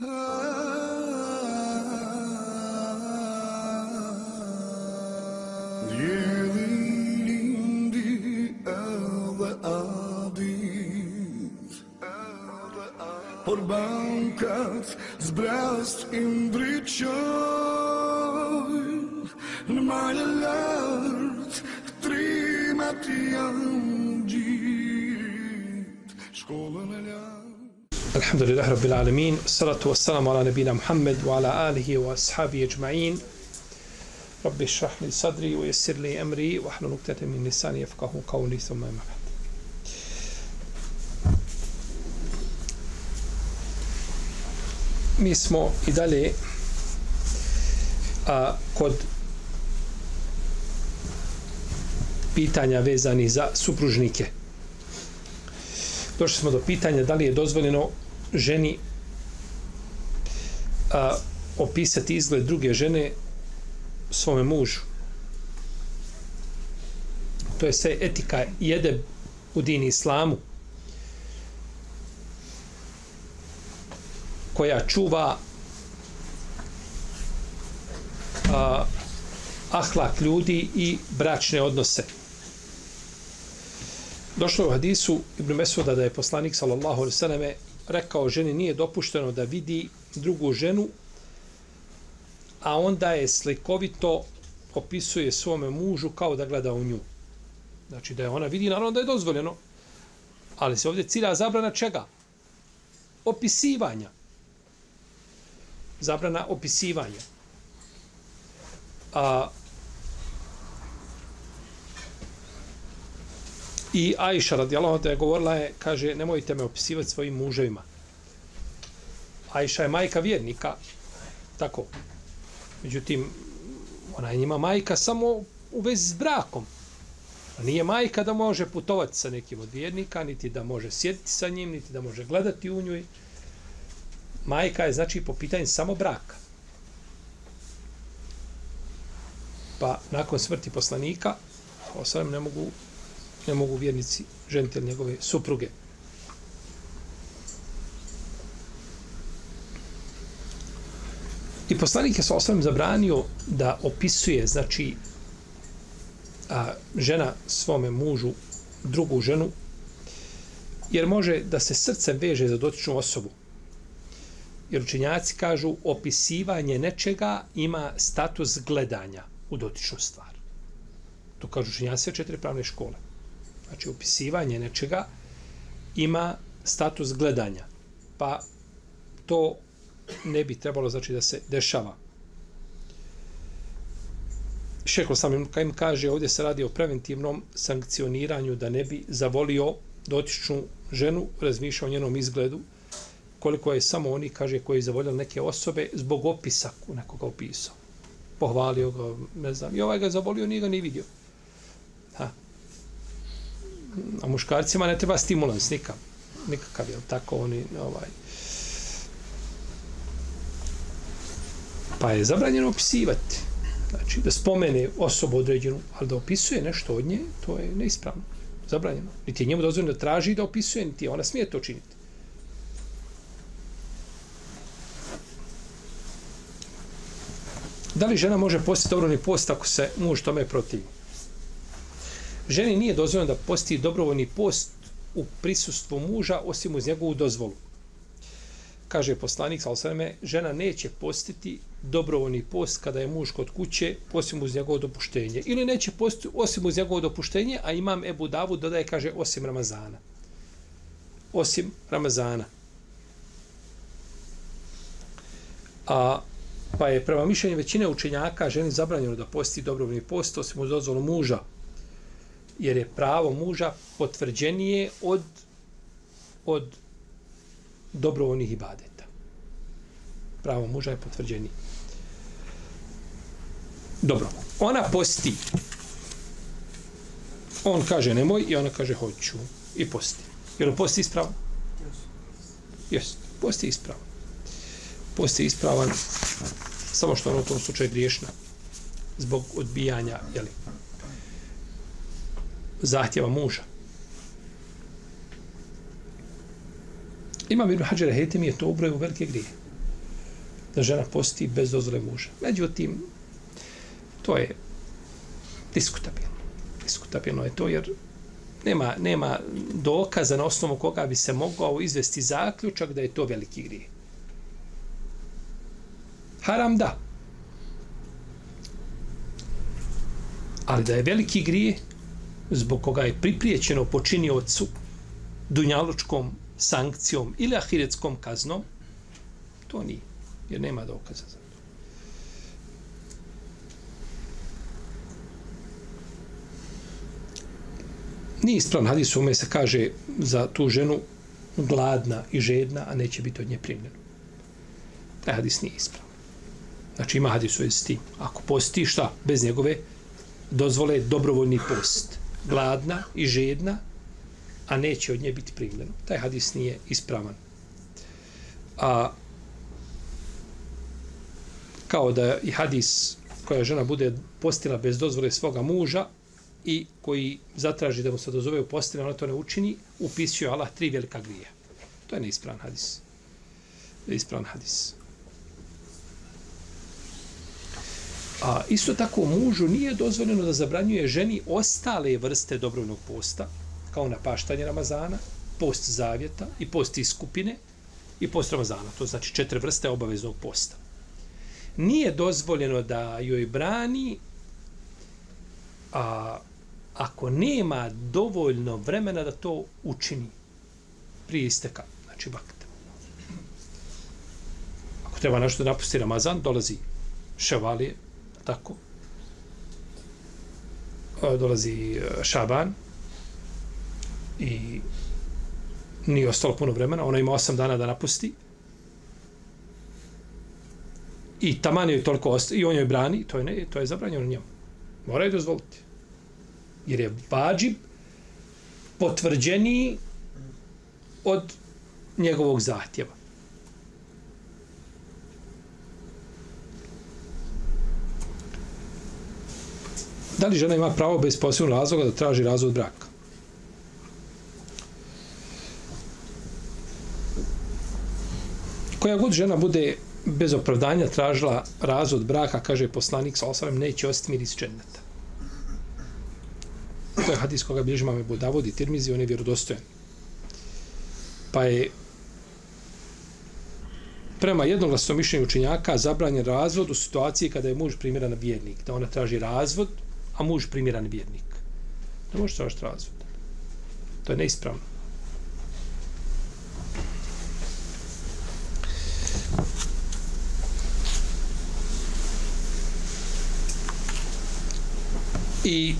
Djelilindi edhe adit Por bankat zbrast indriqoj Në majë lartë trimat janë gjit. Shkollë Alhamdulillah Rabbil Alamin Salatu wassalamu ala nabina Muhammed Wa ala alihi wa ashabi ajma'in. Rabbi šrah li sadri Wa jesir li emri Wa hlu nuktete min nisani Jefkahu kauli Thumma ima mi smo i dalje a, kod pitanja vezani za supružnike. Došli smo do pitanja da li je dozvoljeno ženi a, opisati izgled druge žene svome mužu. To je sve etika jede u dini islamu. koja čuva a, ahlak ljudi i bračne odnose. Došlo je u hadisu Ibn Mesuda da je poslanik sallallahu alaihi selleme rekao ženi nije dopušteno da vidi drugu ženu a onda je slikovito opisuje svome mužu kao da gleda u nju. Znači da je ona vidi, naravno da je dozvoljeno. Ali se ovdje cilja zabrana čega? Opisivanja zabrana opisivanja. A, I Ajša radijalahu anha je govorila je, kaže, nemojte me opisivati svojim muževima. Ajša je majka vjernika, tako. Međutim, ona je njima majka samo u vezi s brakom. A nije majka da može putovati sa nekim od vjernika, niti da može sjediti sa njim, niti da može gledati u njoj majka je znači po pitanju samo braka. Pa nakon smrti poslanika, osam ne mogu ne mogu vjernici ženiti njegove supruge. I poslanik je sa osam zabranio da opisuje, znači, a, žena svome mužu, drugu ženu, jer može da se srcem veže za dotičnu osobu. Jer učenjaci kažu opisivanje nečega ima status gledanja u dotičnu stvar. To kažu učenjaci sve četiri pravne škole. Znači opisivanje nečega ima status gledanja. Pa to ne bi trebalo znači da se dešava. Šeklo sam im, im kaže, ovdje se radi o preventivnom sankcioniranju da ne bi zavolio dotičnu ženu, razmišljao o njenom izgledu, koliko je samo oni, kaže, koji zavoljali neke osobe zbog opisa nekoga opisao. Pohvalio ga, ne znam, i ovaj ga zavolio, nije ga ni vidio. A muškarcima ne treba stimulans, nikam. Nikakav je tako, oni, ovaj... Pa je zabranjeno opisivati. Znači, da spomene osobu određenu, ali da opisuje nešto od nje, to je neispravno. Zabranjeno. Niti je njemu dozvoljeno da traži da opisuje, niti ona smije to činiti. Da li žena može postiti dobrovni post ako se muž tome protivi? Ženi nije dozvoljeno da posti dobrovoljni post u prisustvu muža osim uz njegovu dozvolu. Kaže poslanik, sal sveme, žena neće postiti dobrovoljni post kada je muž kod kuće osim uz njegovo dopuštenje. Ili neće postiti osim uz njegovo dopuštenje, a imam Ebu Davu dodaje, kaže, osim Ramazana. Osim Ramazana. A Pa je prema mišljenju većine učenjaka ženi zabranjeno da posti dobrovoljni post osim uz dozvolu muža. Jer je pravo muža potvrđenije od od dobrovoljnih ibadeta. Pravo muža je potvrđenije. Dobro. Ona posti. On kaže nemoj i ona kaže hoću. I posti. Je li posti ispravno? Jesi. Posti ispravno. Posti ispravan samo što ona u tom slučaju griješna zbog odbijanja jeli, zahtjeva muža. Imam Ibn Hađara Hetim je to ubrojio velike grije. da žena posti bez dozvole muža. Međutim, to je diskutabilno. Diskutabilno je to jer nema, nema dokaza na osnovu koga bi se mogao izvesti zaključak da je to veliki grije. Haram da. Ali da je veliki grije zbog koga je pripriječeno počiniocu dunjalučkom sankcijom ili ahiretskom kaznom, to nije, jer nema dokaza za to. Nije ispravan hadis u se kaže za tu ženu gladna i žedna, a neće biti od nje primljeno. Taj hadis nije ispravan. Znači ima hadis u s tim. Ako posti šta? Bez njegove dozvole dobrovoljni post. Gladna i žedna, a neće od nje biti primljeno. Taj hadis nije ispravan. A kao da i hadis koja žena bude postila bez dozvole svoga muža i koji zatraži da mu se dozove u postelju, ona to ne učini, upisuje Allah tri velika grija. To je neispravan hadis. Neispravan hadis. A isto tako mužu nije dozvoljeno da zabranjuje ženi ostale vrste dobrovnog posta, kao na paštanje Ramazana, post zavjeta i post iskupine i post Ramazana. To znači četiri vrste obaveznog posta. Nije dozvoljeno da joj brani a, ako nema dovoljno vremena da to učini prije isteka, znači vakta. Ako treba nešto da napusti Ramazan, dolazi ševalije, tako, dolazi e, Šaban, i nije ostalo puno vremena, ona ima osam dana da napusti. I taman je toliko ostalo, i on joj brani, to je, ne, to je zabranjeno njemu. Mora je dozvoliti. Jer je vađib potvrđeniji od njegovog zahtjeva. Da li žena ima pravo bez posebnog razloga da traži razvod braka? koja god žena bude bez opravdanja tražila razvod braka, kaže poslanik sa osvrame, neće ostati miris dženneta. To je hadis koga bilježi mame Budavod i Tirmizi, on je vjerodostojen. Pa je prema jednoglasnom mišljenju učenjaka zabranjen razvod u situaciji kada je muž primjeran vjernik, da ona traži razvod, a muž primjeran vjernik. Ne može tražiti razvod. To je neispravno. I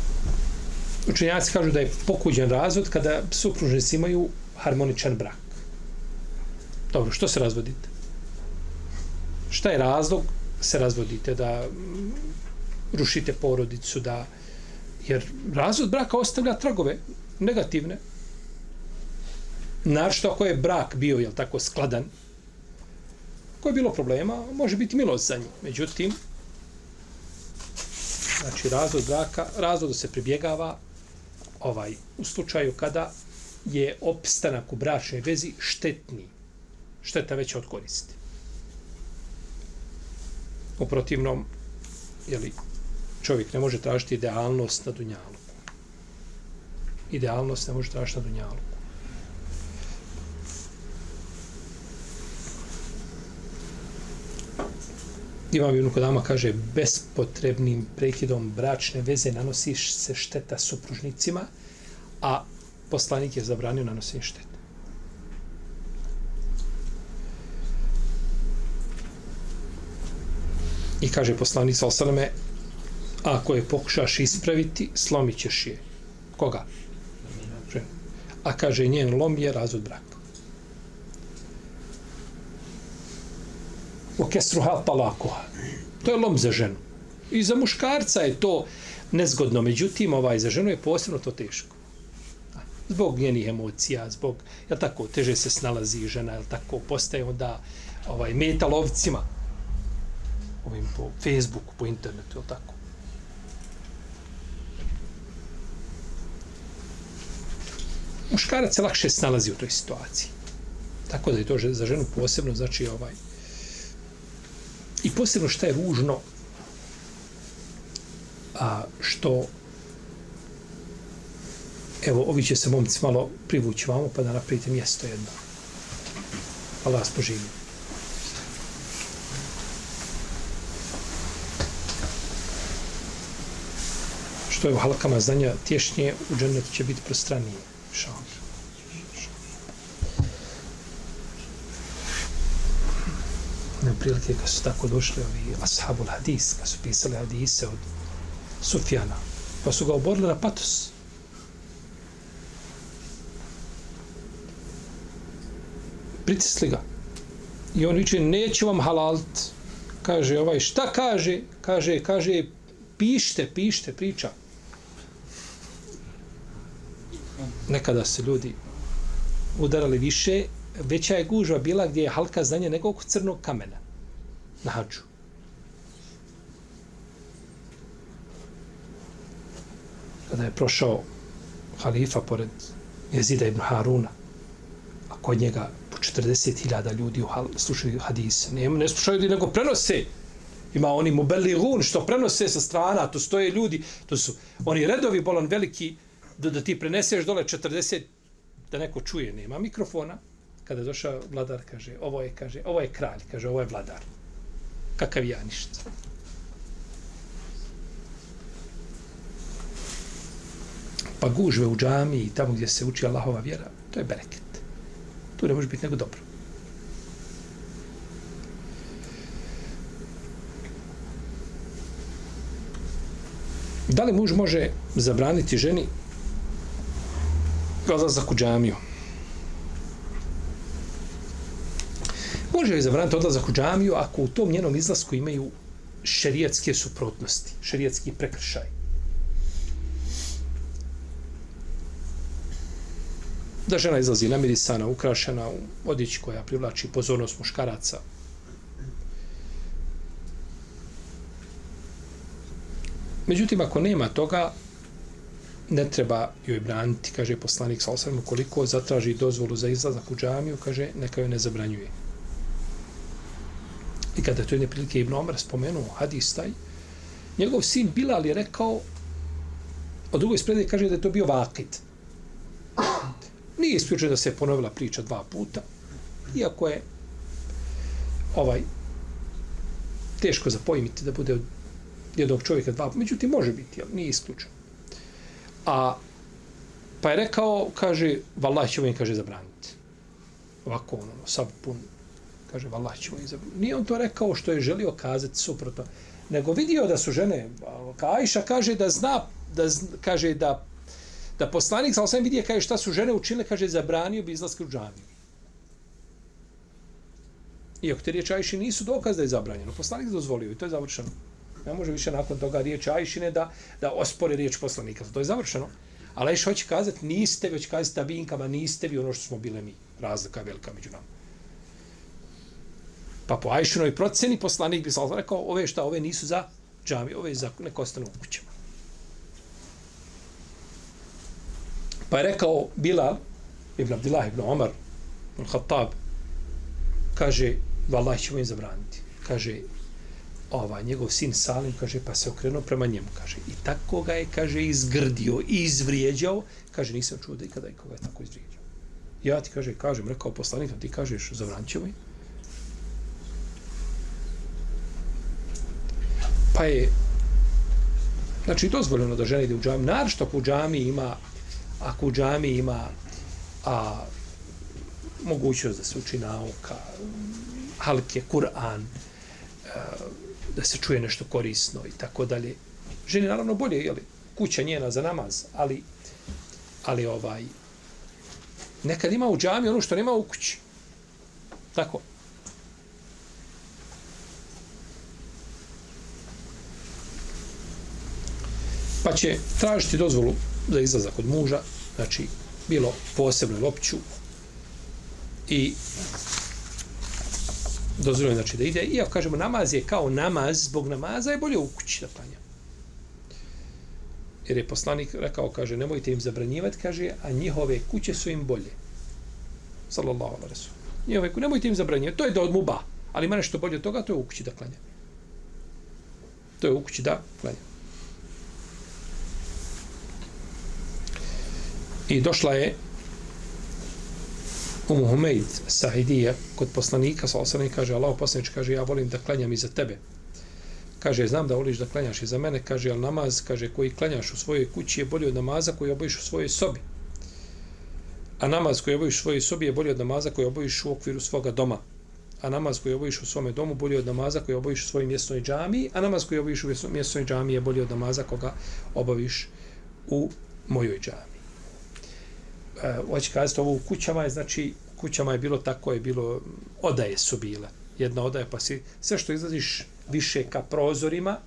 učenjaci kažu da je pokuđen razvod kada supružnici imaju harmoničan brak. Dobro, što se razvodite? Šta je razlog se razvodite? Da rušite porodicu, da... Jer razvod braka ostavlja tragove negativne. Naravno, ako je brak bio, jel tako, skladan, ako je bilo problema, može biti milost za njih. Međutim, znači razvod braka, razvodu se pribjegava ovaj u slučaju kada je opstanak u bračnoj vezi štetni. Šteta veća od koristi. U protivnom, jeli, čovjek ne može tražiti idealnost na dunjalu. Idealnost ne može tražiti na dunjalu. Imam Ibn Kodama kaže, bespotrebnim prekidom bračne veze nanosiš se šteta supružnicima, a poslanik je zabranio nanosiš štetu. I kaže poslanik sa osaleme, ako je pokušaš ispraviti, slomit ćeš je. Koga? A kaže, njen lom je razvod braka. o kesruha talakuha. To je lom za ženu. I za muškarca je to nezgodno, međutim, ovaj, za ženu je posebno to teško. Zbog njenih emocija, zbog, jel tako, teže se snalazi žena, jel tako, postaje onda ovaj, meta lovcima ovim po Facebooku, po internetu, jel tako. Muškarac se lakše snalazi u toj situaciji. Tako da je to za ženu posebno, znači ovaj, I posebno što je ružno, a što evo, ovi će se momci malo privući vamo, pa da napravite mjesto jedno. Allah vas poživi. Što je u halkama znanja tješnije, u džennetu će biti prostranije. Šao. Na prilike kad su tako došli ovi ashabul hadis, kad su pisali hadise od Sufjana, pa su ga oborili na patos. pritisli ga. I on viče, neću vam halalt. Kaže, ovaj, šta kaže? Kaže, kaže, pište, pište, priča. Nekada se ljudi udarali više, veća je gužva bila gdje je halka znanja nego oko crnog kamena na hađu. Kada je prošao halifa pored Jezida ibn Haruna, a kod njega po 40.000 ljudi slušaju hadise. Ne, ne slušaju ljudi nego prenose. Ima oni mubeligun što prenose sa strana, to stoje ljudi, to su oni redovi bolan veliki da, da ti preneseš dole 40 da neko čuje, nema mikrofona. Kada je došao vladar, kaže, ovo je, kaže, ovo je kralj, kaže, ovo je vladar. Kakav ja ništa. Pa gužve u džami i tamo gdje se uči Allahova vjera, to je bereket. Tu ne može biti nego dobro. Da li muž može zabraniti ženi odlazak u džamiju? Može li zabraniti odlazak u džamiju ako u tom njenom izlasku imaju šerijatske suprotnosti, šerijatski prekršaj. da žena izlazi namirisana, ukrašena u odjeći koja privlači pozornost muškaraca. Međutim, ako nema toga, ne treba joj braniti, kaže poslanik sa osam, koliko zatraži dozvolu za izlazak u džamiju, kaže, neka joj ne zabranjuje. I kada to je neprilike Ibn Omer spomenuo hadis taj, njegov sin Bilal je rekao, od drugoj sprede kaže da je to bio vakit. Nije isključeno da se ponovila priča dva puta, iako je ovaj teško zapojmiti da bude od jednog čovjeka dva puta. Međutim, može biti, ali nije isključeno. A, pa je rekao, kaže, vallaha će ovim, kaže, zabraniti. Ovako, ono, sav pun, kaže, vallaha će ovim zabraniti. Nije on to rekao što je želio kazati suprotno, nego vidio da su žene, Ajša kaže da zna, da zna, kaže da da poslanik sa osam vidije kaže šta su žene učinile, kaže zabranio bi izlaske u džamiju. Iako te riječi Ajši nisu dokaz da je zabranjeno, poslanik dozvolio i to je završeno. Ne može više nakon toga riječ Ajšine da, da ospore riječ poslanika, to je završeno. Ali Ajš hoće kazati, niste već kazati tabinkama, niste vi ono što smo bile mi. Razlika je velika među nama. Pa po Ajšinoj proceni poslanik bi sam rekao, ove šta, ove nisu za džami, ove za neko ostanu u kućama. Pa je rekao Bilal, Ibn Abdillah, Ibn Omar, Ibn Khattab, kaže, vallah ćemo im zabraniti. Kaže, ova, njegov sin Salim, kaže, pa se okrenuo prema njemu, kaže, i tako ga je, kaže, izgrdio i izvrijeđao, kaže, nisam čuo da ikada ikoga je tako izvrijeđao. Ja ti, kaže, kažem, rekao poslanik, ti kažeš, zabranit je. Pa je, znači, dozvoljeno da žena ide u džami, naravno što u džami ima ako u džami ima a, mogućnost da se uči nauka, halke, Kur'an, da se čuje nešto korisno i tako dalje. Ženi naravno bolje, je li, kuća njena za namaz, ali, ali ovaj, nekad ima u džami ono što nema u kući. Tako. Pa će tražiti dozvolu za izlazak od muža, znači bilo posebno lopću i dozvoljeno znači da ide. Iako kažemo namaz je kao namaz, zbog namaza je bolje u kući da klanja. Jer je poslanik rekao, kaže, nemojte im zabranjivati, kaže, a njihove kuće su im bolje. Sallallahu alaihi wa. Njihove kuće, nemojte im zabranjivati, to je da odmuba. Ali ima nešto bolje od toga, to je u kući da klanja. To je u kući da klanja. I došla je Umu Humeid Sahidija kod poslanika, sa osrani, kaže, Allah poslanič kaže, ja volim da klanjam iza tebe. Kaže, znam da voliš da klanjaš iza mene, kaže, al namaz, kaže, koji klanjaš u svojoj kući je bolji od namaza koji obojiš u svojoj sobi. A namaz koji obojiš u svojoj sobi je bolji od namaza koji obojiš u okviru svoga doma. A namaz koji obojiš u svome domu bolji od namaza koji obojiš u svojoj mjesnoj džami, a namaz koji obojiš u mjesnoj džami je bolji od namaza koga obaviš u mojoj džami. E, hoće kazati, ovo u kućama je, znači, kućama je bilo tako, je bilo, odaje su bile. Jedna odaje, pa si, sve što izlaziš više ka prozorima,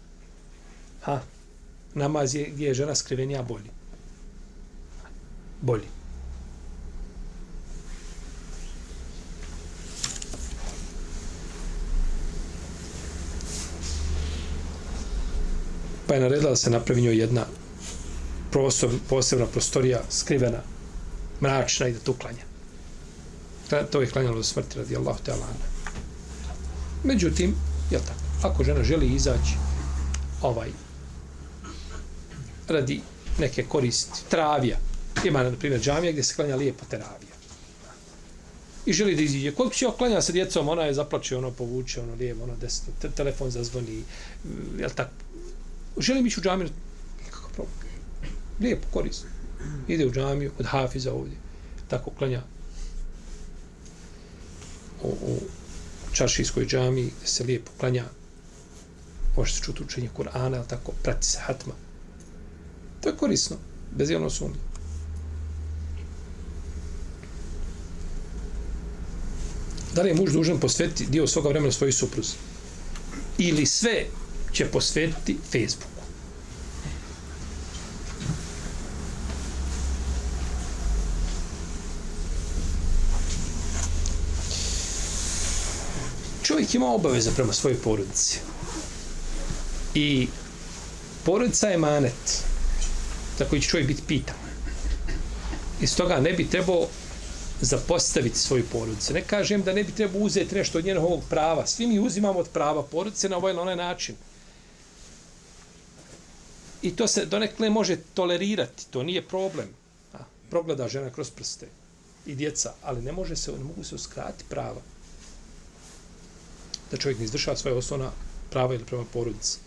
ha, namaz je gdje je žena skrivenija bolji. Bolji. Pa je naredila da se napravi njoj jedna prostor, posebna prostorija skrivena, mračna i da tu klanja. To je klanjalo do smrti radi Allah te Međutim, je tako? Ako žena želi izaći ovaj radi neke koristi, travija, ima na primjer džamija gdje se klanja lijepo teravija. I želi da iziđe. Koliko će oklanja sa djecom, ona je zaplače, ono povuče, ono lijevo, ono desno, te, telefon zazvoni, jel tako? Želi ići u džamiju, nikakav problem. Lijepo, korisno. Ide u džamiju, kod hafiza ovdje, tako klanja u, u čaršijskoj džamiji, gdje se lijepo klanja, može se čuti učenje Kur'ana, ali tako, prati se hatma. To je korisno, bez jedno sumnje. Da li je muž dužan posvetiti dio svoga vremena svojoj supruzi? Ili sve će posvetiti Facebooku? Čovjek ima obaveze prema svojoj porodici. I porodica je manet za koji će čovjek biti pitan. I stoga ne bi trebao zapostaviti svoju porodicu. Ne kažem da ne bi trebao uzeti nešto od njenog ovog prava. Svi mi uzimamo od prava porodice na ovaj ili onaj način. I to se donekle može tolerirati. To nije problem. A, progleda žena kroz prste i djeca, ali ne može se, ne mogu se uskrati prava. Da čovjek ne izvršava svoje osnovna prava ili prema porodici.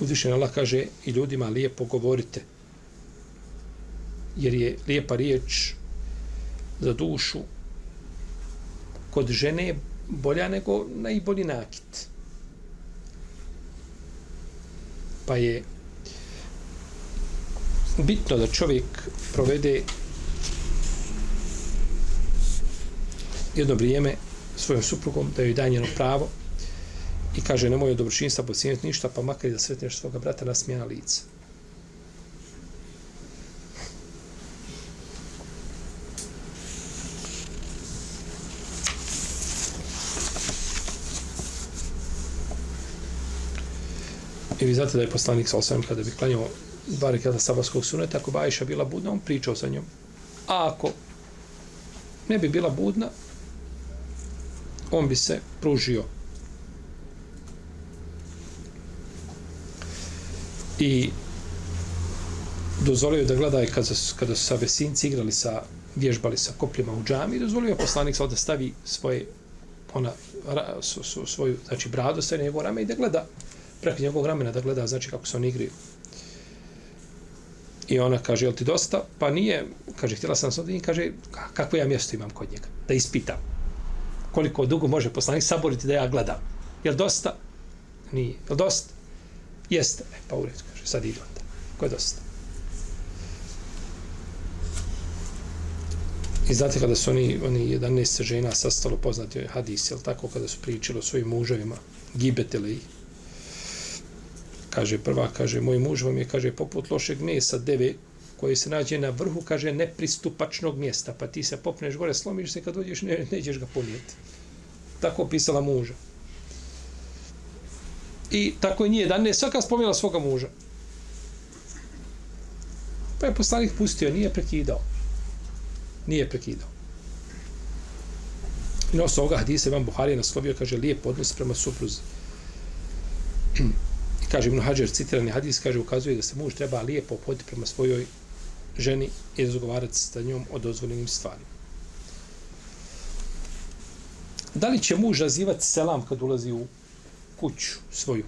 Uzvišen Allah kaže i ljudima lijepo govorite. Jer je lijepa riječ za dušu kod žene bolja nego najbolji nakit. Pa je bitno da čovjek provede jedno vrijeme svojom suprugom, da joj da njeno pravo, i kaže nemoj od dobročinstva pocijeniti ništa, pa makar i da sretneš svoga brata na smjena lica. I vi znate da je poslanik sa osvijem kada bi klanjao dva rekata sabarskog suneta, ako Bajša bila budna, on pričao sa njom. A ako ne bi bila budna, on bi se pružio. I dozvolio da gledaj kada, kada su sa vesinci igrali sa vježbali sa kopljima u džami dozvolio je poslanik da stavi svoje ona, ra, su, su, svoju znači bradu stavi njegov rame i da gleda preko njegovog ramena da gleda znači kako se oni igraju. I ona kaže jel ti dosta? Pa nije kaže htjela sam se i kaže kakvo ja mjesto imam kod njega? Da ispitam koliko dugo može poslanik saboriti da ja gledam jel dosta nije jel dosta Jeste, e, pa ured, kaže, sad idu onda. Ko je dosta? I znate kada su oni, oni 11 žena sastalo poznati hadis, jel tako, kada su pričali o svojim muževima, gibetele ih. Kaže, prva, kaže, moj muž vam je, kaže, poput lošeg mesa, deve, koji se nađe na vrhu, kaže, nepristupačnog mjesta, pa ti se popneš gore, slomiš se, kad dođeš, ne, nećeš ga ponijeti. Tako opisala muža. I tako je nije dan, ne svaka spomjela svoga muža. Pa je poslanik pustio, nije prekidao. Nije prekidao. I na osnovu ovoga hadisa Imam Buhari je naslovio, kaže, lijep odnos prema supruzi. I kaže Ibn Hajar, citirani hadis, kaže, ukazuje da se muž treba lijepo opoditi prema svojoj ženi i razgovarati sa njom o dozvoljenim stvarima. Da li će muž nazivati selam kad ulazi u kuću svoju?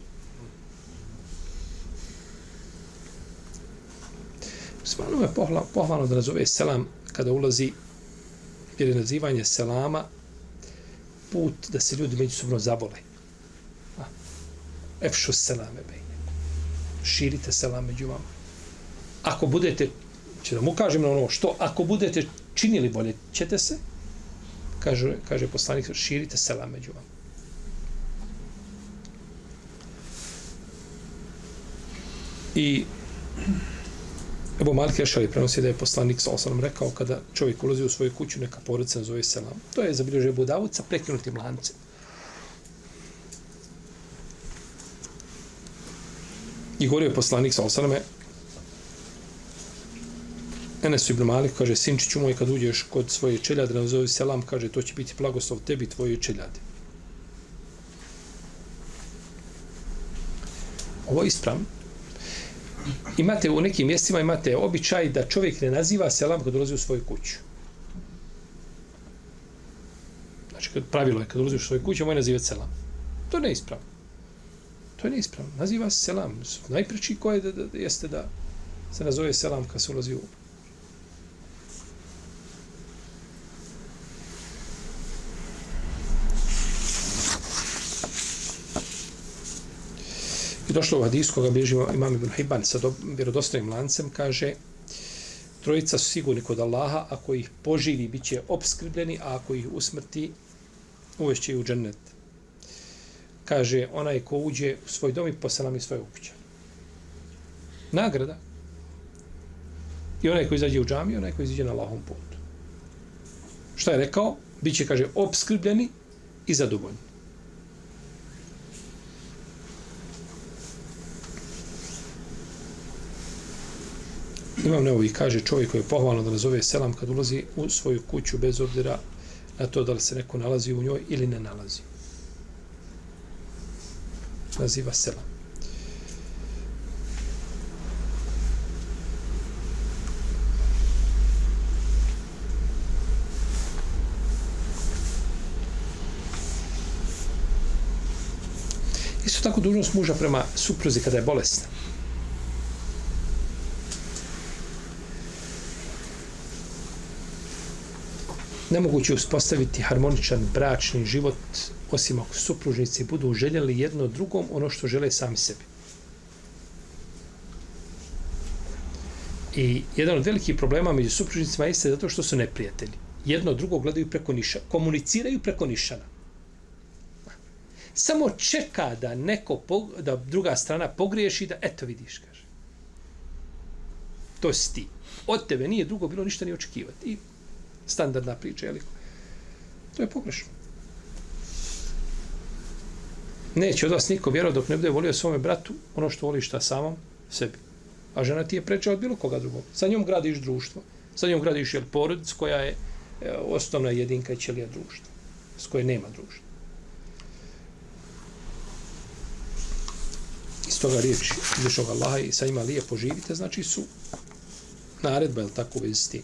Smanom je pohvalno da nazove selam kada ulazi jer je nazivanje selama put da se ljudi međusobno zavole. Efšu selame bejne. Širite selam među vama. Ako budete, će da mu kažem na ono što, ako budete činili bolje, ćete se, kaže, kaže poslanik, širite selam među vama. I Evo Malik Ešari prenosi da je poslanik sa osanom rekao kada čovjek ulazi u svoju kuću, neka porodica nazove selam. To je zabilježio Budavud sa prekinutim lancem. I govorio je poslanik sa osaname, Enes ibn Malik kaže, sinčiću moj, kad uđeš kod svoje čeljade, nazove selam, kaže, to će biti blagoslov tebi, tvoje čeljade. Ovo je ispravno imate u nekim mjestima imate običaj da čovjek ne naziva selam kad ulazi u svoju kuću. Znači, kad pravilo je, kad ulazi u svoju kuću, moj nazivati selam. To je neispravno. To je neispravno. Naziva se selam. Najpreći ko je da, da, da, jeste da se nazove selam kad se ulazi u I došlo u hadisku koga bliži imam Ibn Hibban sa vjerodostojnim lancem, kaže trojica su sigurni kod Allaha, ako ih poživi, bit će obskrbljeni, a ako ih usmrti, uvešće u džennet. Kaže, onaj ko uđe u svoj dom i poselam i svoje ukuće. Nagrada. I onaj ko izađe u džamiju, onaj ko izađe na Allahom putu. Šta je rekao? Biće, kaže, obskrbljeni i zadovoljni. Imam Neovi kaže čovjek koji je pohvalno da nazove selam kad ulazi u svoju kuću bez obzira na to da li se neko nalazi u njoj ili ne nalazi. Naziva selam. Isto tako dužnost muža prema supruzi kada je bolesna. Nemoguće uspostaviti harmoničan bračni život osim ako supružnici budu željeli jedno drugom ono što žele sami sebi. I jedan od velikih problema među supružnicima jeste zato što su neprijatelji. Jedno drugo gledaju preko niša, komuniciraju preko nišana. Samo čeka da neko, da druga strana pogriješi da, eto vidiš, kaže. To si ti. Od tebe nije drugo bilo ništa ni očekivati. I standardna priča, jel? To je pogrešno. Neće od vas niko vjerovat dok ne bude volio svome bratu ono što voliš šta samom sebi. A žena ti je preča od bilo koga drugog. Sa njom gradiš društvo. Sa njom gradiš jel, porodic koja je e, osnovna jedinka i ćelija društva. S koje nema društva. Iz toga riječ izvišog Allaha i sa njima lijepo živite, znači su naredba, je tako, u vezi s tim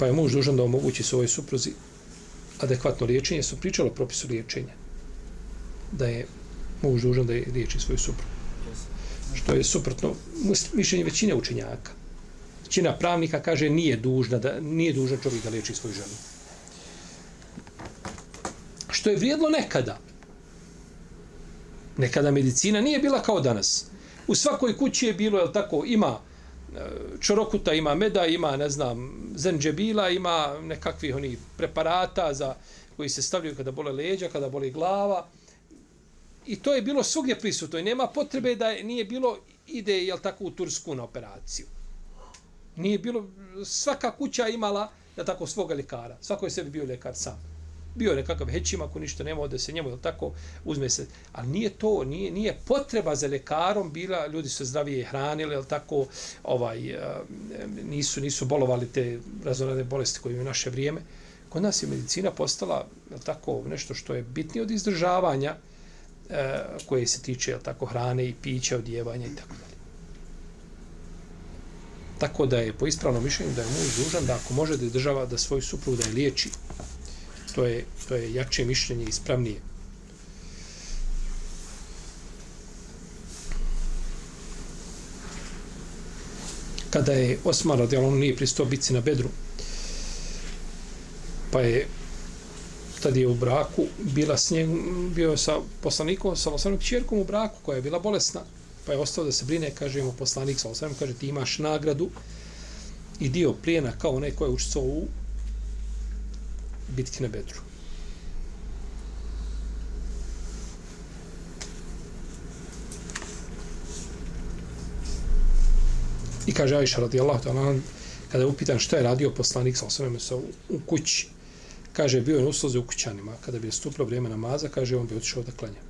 pa je muž dužan da omogući svojoj supruzi adekvatno liječenje, su pričalo o propisu liječenja. Da je muž dužan da je liječi svoju suprugu. Što je suprotno mišljenje većine učenjaka. Većina pravnika kaže nije dužna da nije dužan čovjek da liječi svoju ženu. Što je vrijedlo nekada. Nekada medicina nije bila kao danas. U svakoj kući je bilo, je tako, ima čorokuta, ima meda, ima, ne znam, zenđebila, ima nekakvih onih preparata za, koji se stavljaju kada bole leđa, kada boli glava. I to je bilo svugdje prisutno i nema potrebe da nije bilo ide, jel tako, u Tursku na operaciju. Nije bilo, svaka kuća imala, da tako, svoga lekara. Svako je sebi bio lekar sam bio nekakav hećim, ako ništa nema, da se njemu, tako, uzme se. Ali nije to, nije, nije potreba za lekarom bila, ljudi su zdravije hranili, ali tako, ovaj, eh, nisu, nisu bolovali te razorane bolesti koje imaju naše vrijeme, Kod nas je medicina postala jel tako, nešto što je bitnije od izdržavanja e, koje se tiče jel tako, hrane i pića, odjevanja i tako dalje. Tako da je po ispravnom mišljenju da je muž dužan da ako može da izdržava da svoju suprugu da je liječi, to je, to je jače mišljenje i ispravnije. Kada je Osman radijalno on nije pristao biti na bedru, pa je tad je u braku bila s njim, bio je sa poslanikom, sa osnovnom čerkom u braku koja je bila bolesna, pa je ostao da se brine, kaže mu poslanik sa osnovnom, kaže ti imaš nagradu i dio plijena kao onaj koji je učestvo u bitki na bedru. I kaže Aisha radijallahu ta'ala, kada je upitan šta je radio poslanik sa osvrame sa u, u kući, kaže bio je uslozi u kućanima, kada bi je stupilo vrijeme namaza, kaže on bi otišao da klanja.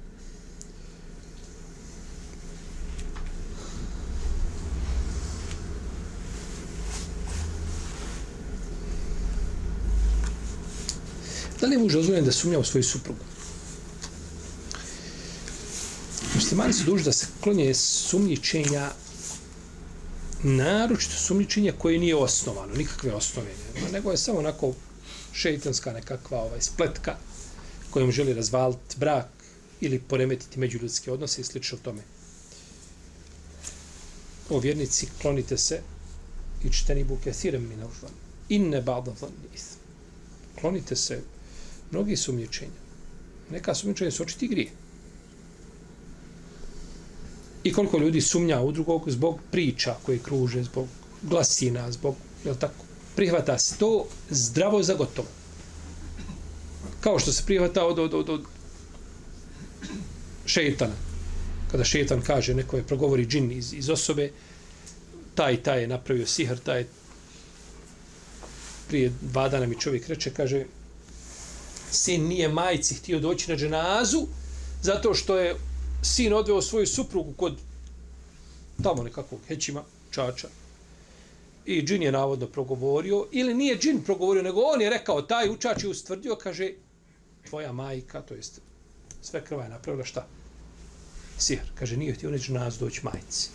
Li je muž dozvoljen da sumnja u svoju suprugu? Muslimani su duži da se klonje sumnjičenja naročito sumnjičenja koje nije osnovano, nikakve osnove, nego je samo onako šeitanska nekakva ovaj, spletka kojom želi razvaliti brak ili poremetiti međuljudske odnose i slično tome. O vjernici, klonite se i čteni buke sirem mi naužvan. Inne ba'da dhanni. Klonite se mnogi sumnjičenja. Neka sumnjičenja su očiti grije. I koliko ljudi sumnja u drugog zbog priča koje kruže, zbog glasina, zbog, je tako, prihvata se to zdravo za gotovo. Kao što se prihvata od, od, od, od šetana. Kada šetan kaže, neko je progovori džin iz, iz osobe, taj, taj je napravio sihr, taj prije dva dana mi čovjek reče, kaže, sin nije majci htio doći na dženazu, zato što je sin odveo svoju suprugu kod tamo nekakvog hećima, čača, i džin je navodno progovorio, ili nije džin progovorio, nego on je rekao, taj učač je ustvrdio, kaže, tvoja majka, to jest sve krva je napravila šta? Sihr. Kaže, nije htio neći nas doći majci.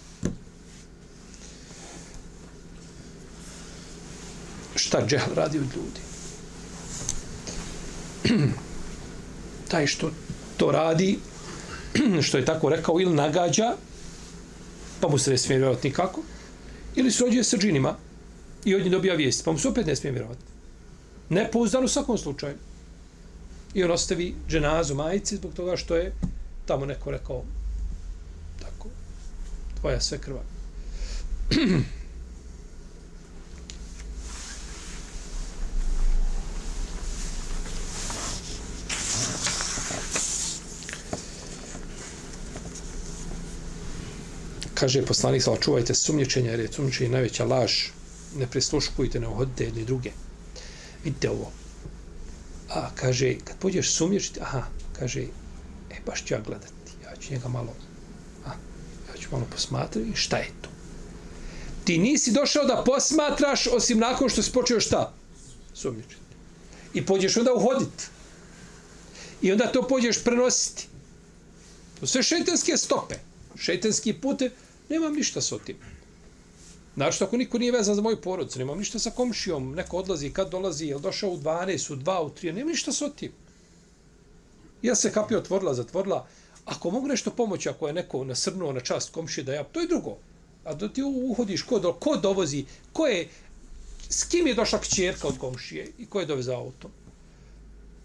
Šta džehl radi od ljudi? Taj što to radi, što je tako rekao, ili nagađa, pa mu se ne smije vjerovati nikako, ili srođuje sa džinima i od njih dobija vijest, pa mu se opet ne smije vjerovati. Ne pouzdan u svakom slučaju. I on ostavi dženazu majici zbog toga što je tamo neko rekao tako, tvoja sve krva. kaže poslanik sa čuvajte sumnjičenja jer je sumnjičenje najveća laž. Ne prisluškujte ne uhodite jedni druge. Vidite ovo. A kaže kad pođeš sumnjičiti aha kaže e baš ću ja gledati ja ću njega malo a, ja ću malo posmatrati šta je to. Ti nisi došao da posmatraš osim nakon što si počeo šta? Sumnjičiti. I pođeš onda uhoditi i onda to pođeš prenositi. To sve šetanske stope. Šetanski pute Nemam ništa s otim. Znači, ako niko nije vezan za moju porodicu, nemam ništa sa komšijom, neko odlazi, kad dolazi, je došao u 12, u 2, u 3, nemam ništa s otim. Ja se kapija otvorila, zatvorila. Ako mogu nešto pomoći, ako je neko nasrnuo na čast komšije, da ja, to je drugo. A da ti uhodiš, ko, do, ko dovozi, ko je, s kim je došla kćerka od komšije i ko je dovezao auto?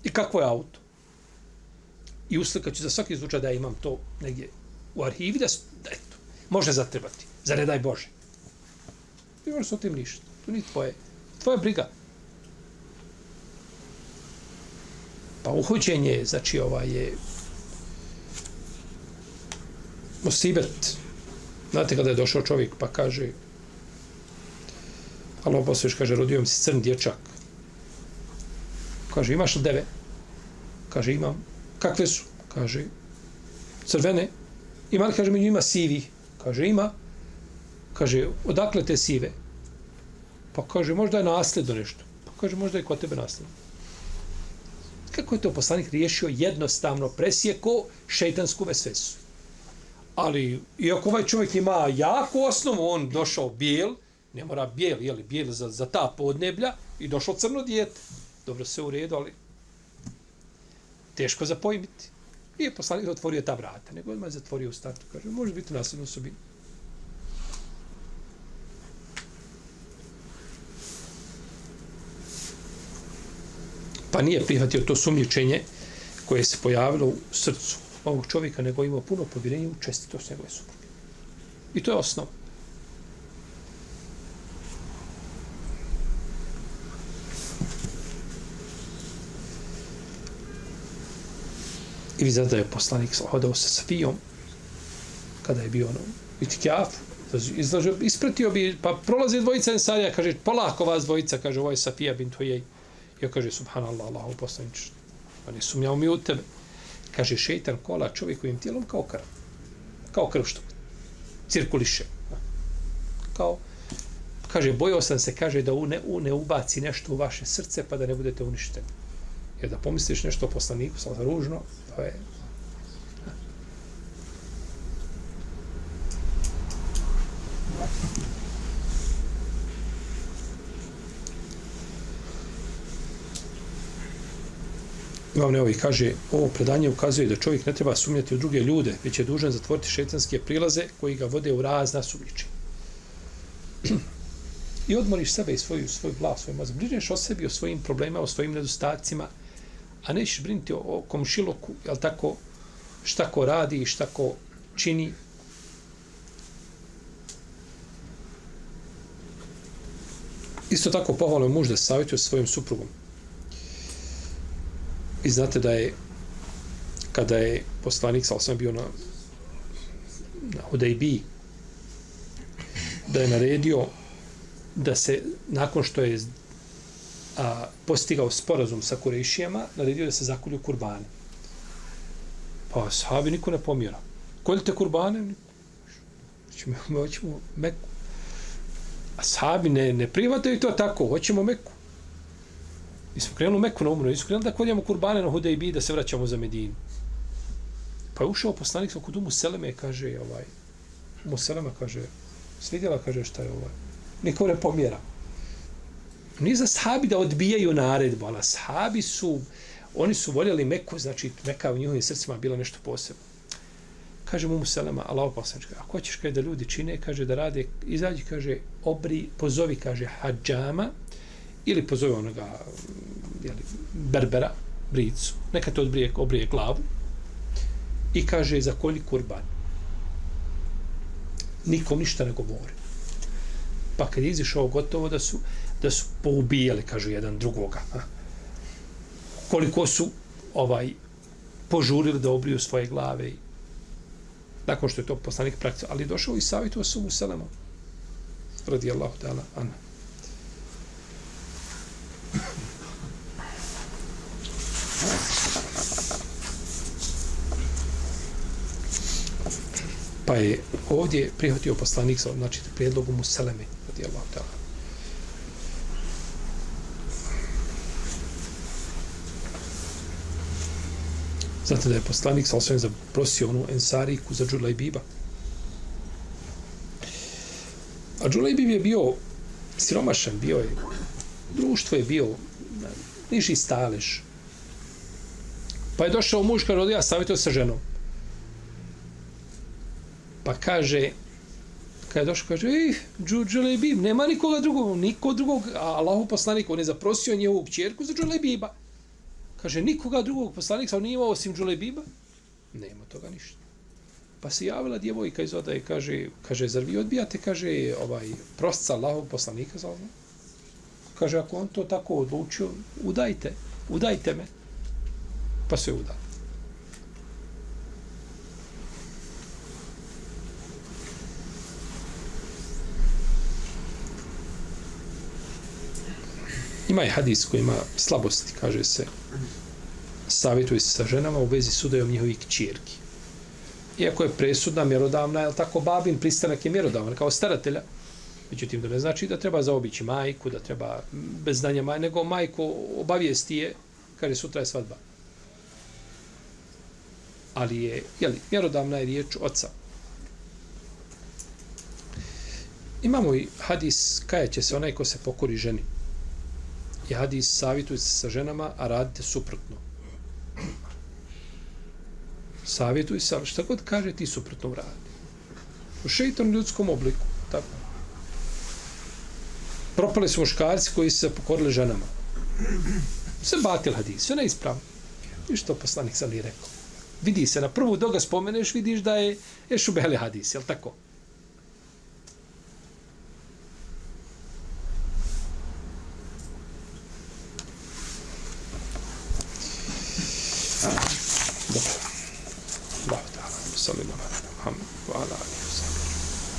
I kakvo je auto? I uslikaću za svaki slučaj da ja imam to negdje u arhivi, da, da je može zatrebati. Za ne daj Bože. Ti možeš o tim ništa. To nije tvoje. Tvoja briga. Pa uhođenje, znači ovaj je Mosibet. Znate kada je došao čovjek pa kaže Allah posveš kaže rodio mi se crn dječak. Kaže imaš li deve? Kaže imam. Kakve su? Kaže crvene. Ima li kaže među ima sivi? Kaže, ima. Kaže, odakle te sive? Pa kaže, možda je nasljedno nešto. Pa kaže, možda je kod tebe nasljedno. Kako je to poslanik riješio jednostavno presjeko šeitansku vesvesu? Ali, iako ovaj čovjek ima jako osnovu, on došao bijel, ne mora bijel, jeli, bijel za, za ta podneblja, i došao crno dijete. Dobro se u redu, ali teško za pojmiti. Nije poslanik otvorio ta vrata, nego odmah je zatvorio u startu. Kaže, može biti nasljedno osobinu. Pa nije prihvatio to sumnjičenje koje se pojavilo u srcu ovog čovjeka, nego imao puno povjerenja u čestitost njegove supruge. I to je osnov. I vi zato je poslanik hodao sa Safijom kada je bio ono, itikjafu, izlažio, ispratio bi, pa prolazi dvojica ensarija, kaže, polako vas dvojica, kaže, ovo je Safija bin i on kaže, subhanallah, Allahu poslanič, pa ne sumnjao mi u tebe. Kaže, šeitan kola čovjekovim tijelom kao krv. Kao krv što cirkuliše. Kao, kaže, bojao sam se, kaže, da u ne, u ne ubaci nešto u vaše srce, pa da ne budete uništeni. Jer da pomisliš nešto o poslaniku, sam ružno, to je Imam Neovi kaže, ovo predanje ukazuje da čovjek ne treba sumnjati u druge ljude, već je dužan zatvoriti šetanske prilaze koji ga vode u razna sumnjiči. I odmoriš sebe i svoju, svoju glas, svoj mozak. Brineš o sebi, o svojim problemima, o svojim nedostacima, a nećeš brinuti o, o komšiloku, jel tako, šta ko radi i šta ko čini. Isto tako pohvalno je muž da savjetuje svojim suprugom. I znate da je kada je poslanik sa osam bio na na Hudejbi da je naredio da se nakon što je a, postigao sporazum sa Kurešijama, naredio da se zakolju kurbane. Pa sahabi niko ne pomjera. Koljite kurbane? Hoćemo, hoćemo meku. A sahabi ne, ne prihvataju to tako, hoćemo meku. Mi smo krenuli Meku na umru, nisu krenuli da koljemo kurbane na Hudejbi da se vraćamo za Medinu. Pa je ušao poslanik kod Umu Seleme kaže, ovaj, Umu Seleme kaže, svidjela, kaže, šta je ovaj. Niko ne pomjera. Nije za sahabi da odbijaju naredbu, ali sahabi su, oni su voljeli Meku, znači Meka u njihovim srcima bila nešto posebno. Kaže mu Selema, Allah poslanič, ako hoćeš kaže, da ljudi čine, kaže da rade, izađi, kaže, obri, pozovi, kaže, hađama, ili pozove onoga jeli, berbera, bricu, neka te odbrije, obrije glavu i kaže za kolji kurban. Nikom ništa ne govori. Pa kad je izišao gotovo da su, da su poubijali, kažu jedan drugoga. A? Koliko su ovaj požurili da obriju svoje glave i nakon što je to poslanik praktično, ali došao i savjetuo su mu Radi radijallahu ta'ala Ana. Pa je ovdje prihvatio poslanik znači prijedlogu mu Seleme radijallahu ta'ala. Znate da je poslanik sa osvijem zaprosio onu ensariku za Džulaj Biba. A Džulaj Bib je bio siromašan, bio je društvo je bio niži stalež. Pa je došao muž, kaže, ja savjetio sa ženom. Pa kaže, kada je došao, kaže, ih, Džulebi, nema nikoga drugog, niko drugog, a Allahu poslanik, on je zaprosio njevu čerku za Džulebiba. Kaže, nikoga drugog poslanika on nije imao osim Džulebiba? Nema toga ništa. Pa se javila djevojka iz odaje, kaže, kaže, zar vi odbijate, kaže, ovaj, prostca Allahov poslanika, za ovo? Kaže, ako on to tako odlučio, udajte, udajte me. Pa se uda. Ima i hadis koji ima slabosti, kaže se, savjetuje se sa ženama u vezi sudajom njihovih čirki. Iako je presudna, mjerodavna, je tako babin pristanak je mjerodavan kao staratelja, Međutim, to ne znači da treba zaobići majku, da treba bez znanja majku, nego majku obavijesti je kaže sutra je svadba. Ali je, jeli, mjerodavna je riječ oca. Imamo i hadis, kaja će se onaj ko se pokori ženi. I hadis, savjetujte se sa ženama, a radite suprotno. Savjetuj se, ali šta god kaže, ti suprotno radi. U šeitom ljudskom obliku. Tako. Propali su muškarci koji su se pokorili ženama. Se batil hadis, sve neispravno. I što poslanik sam li rekao. Vidi se, na prvu doga spomeneš, vidiš da je, je hadis, jel tako?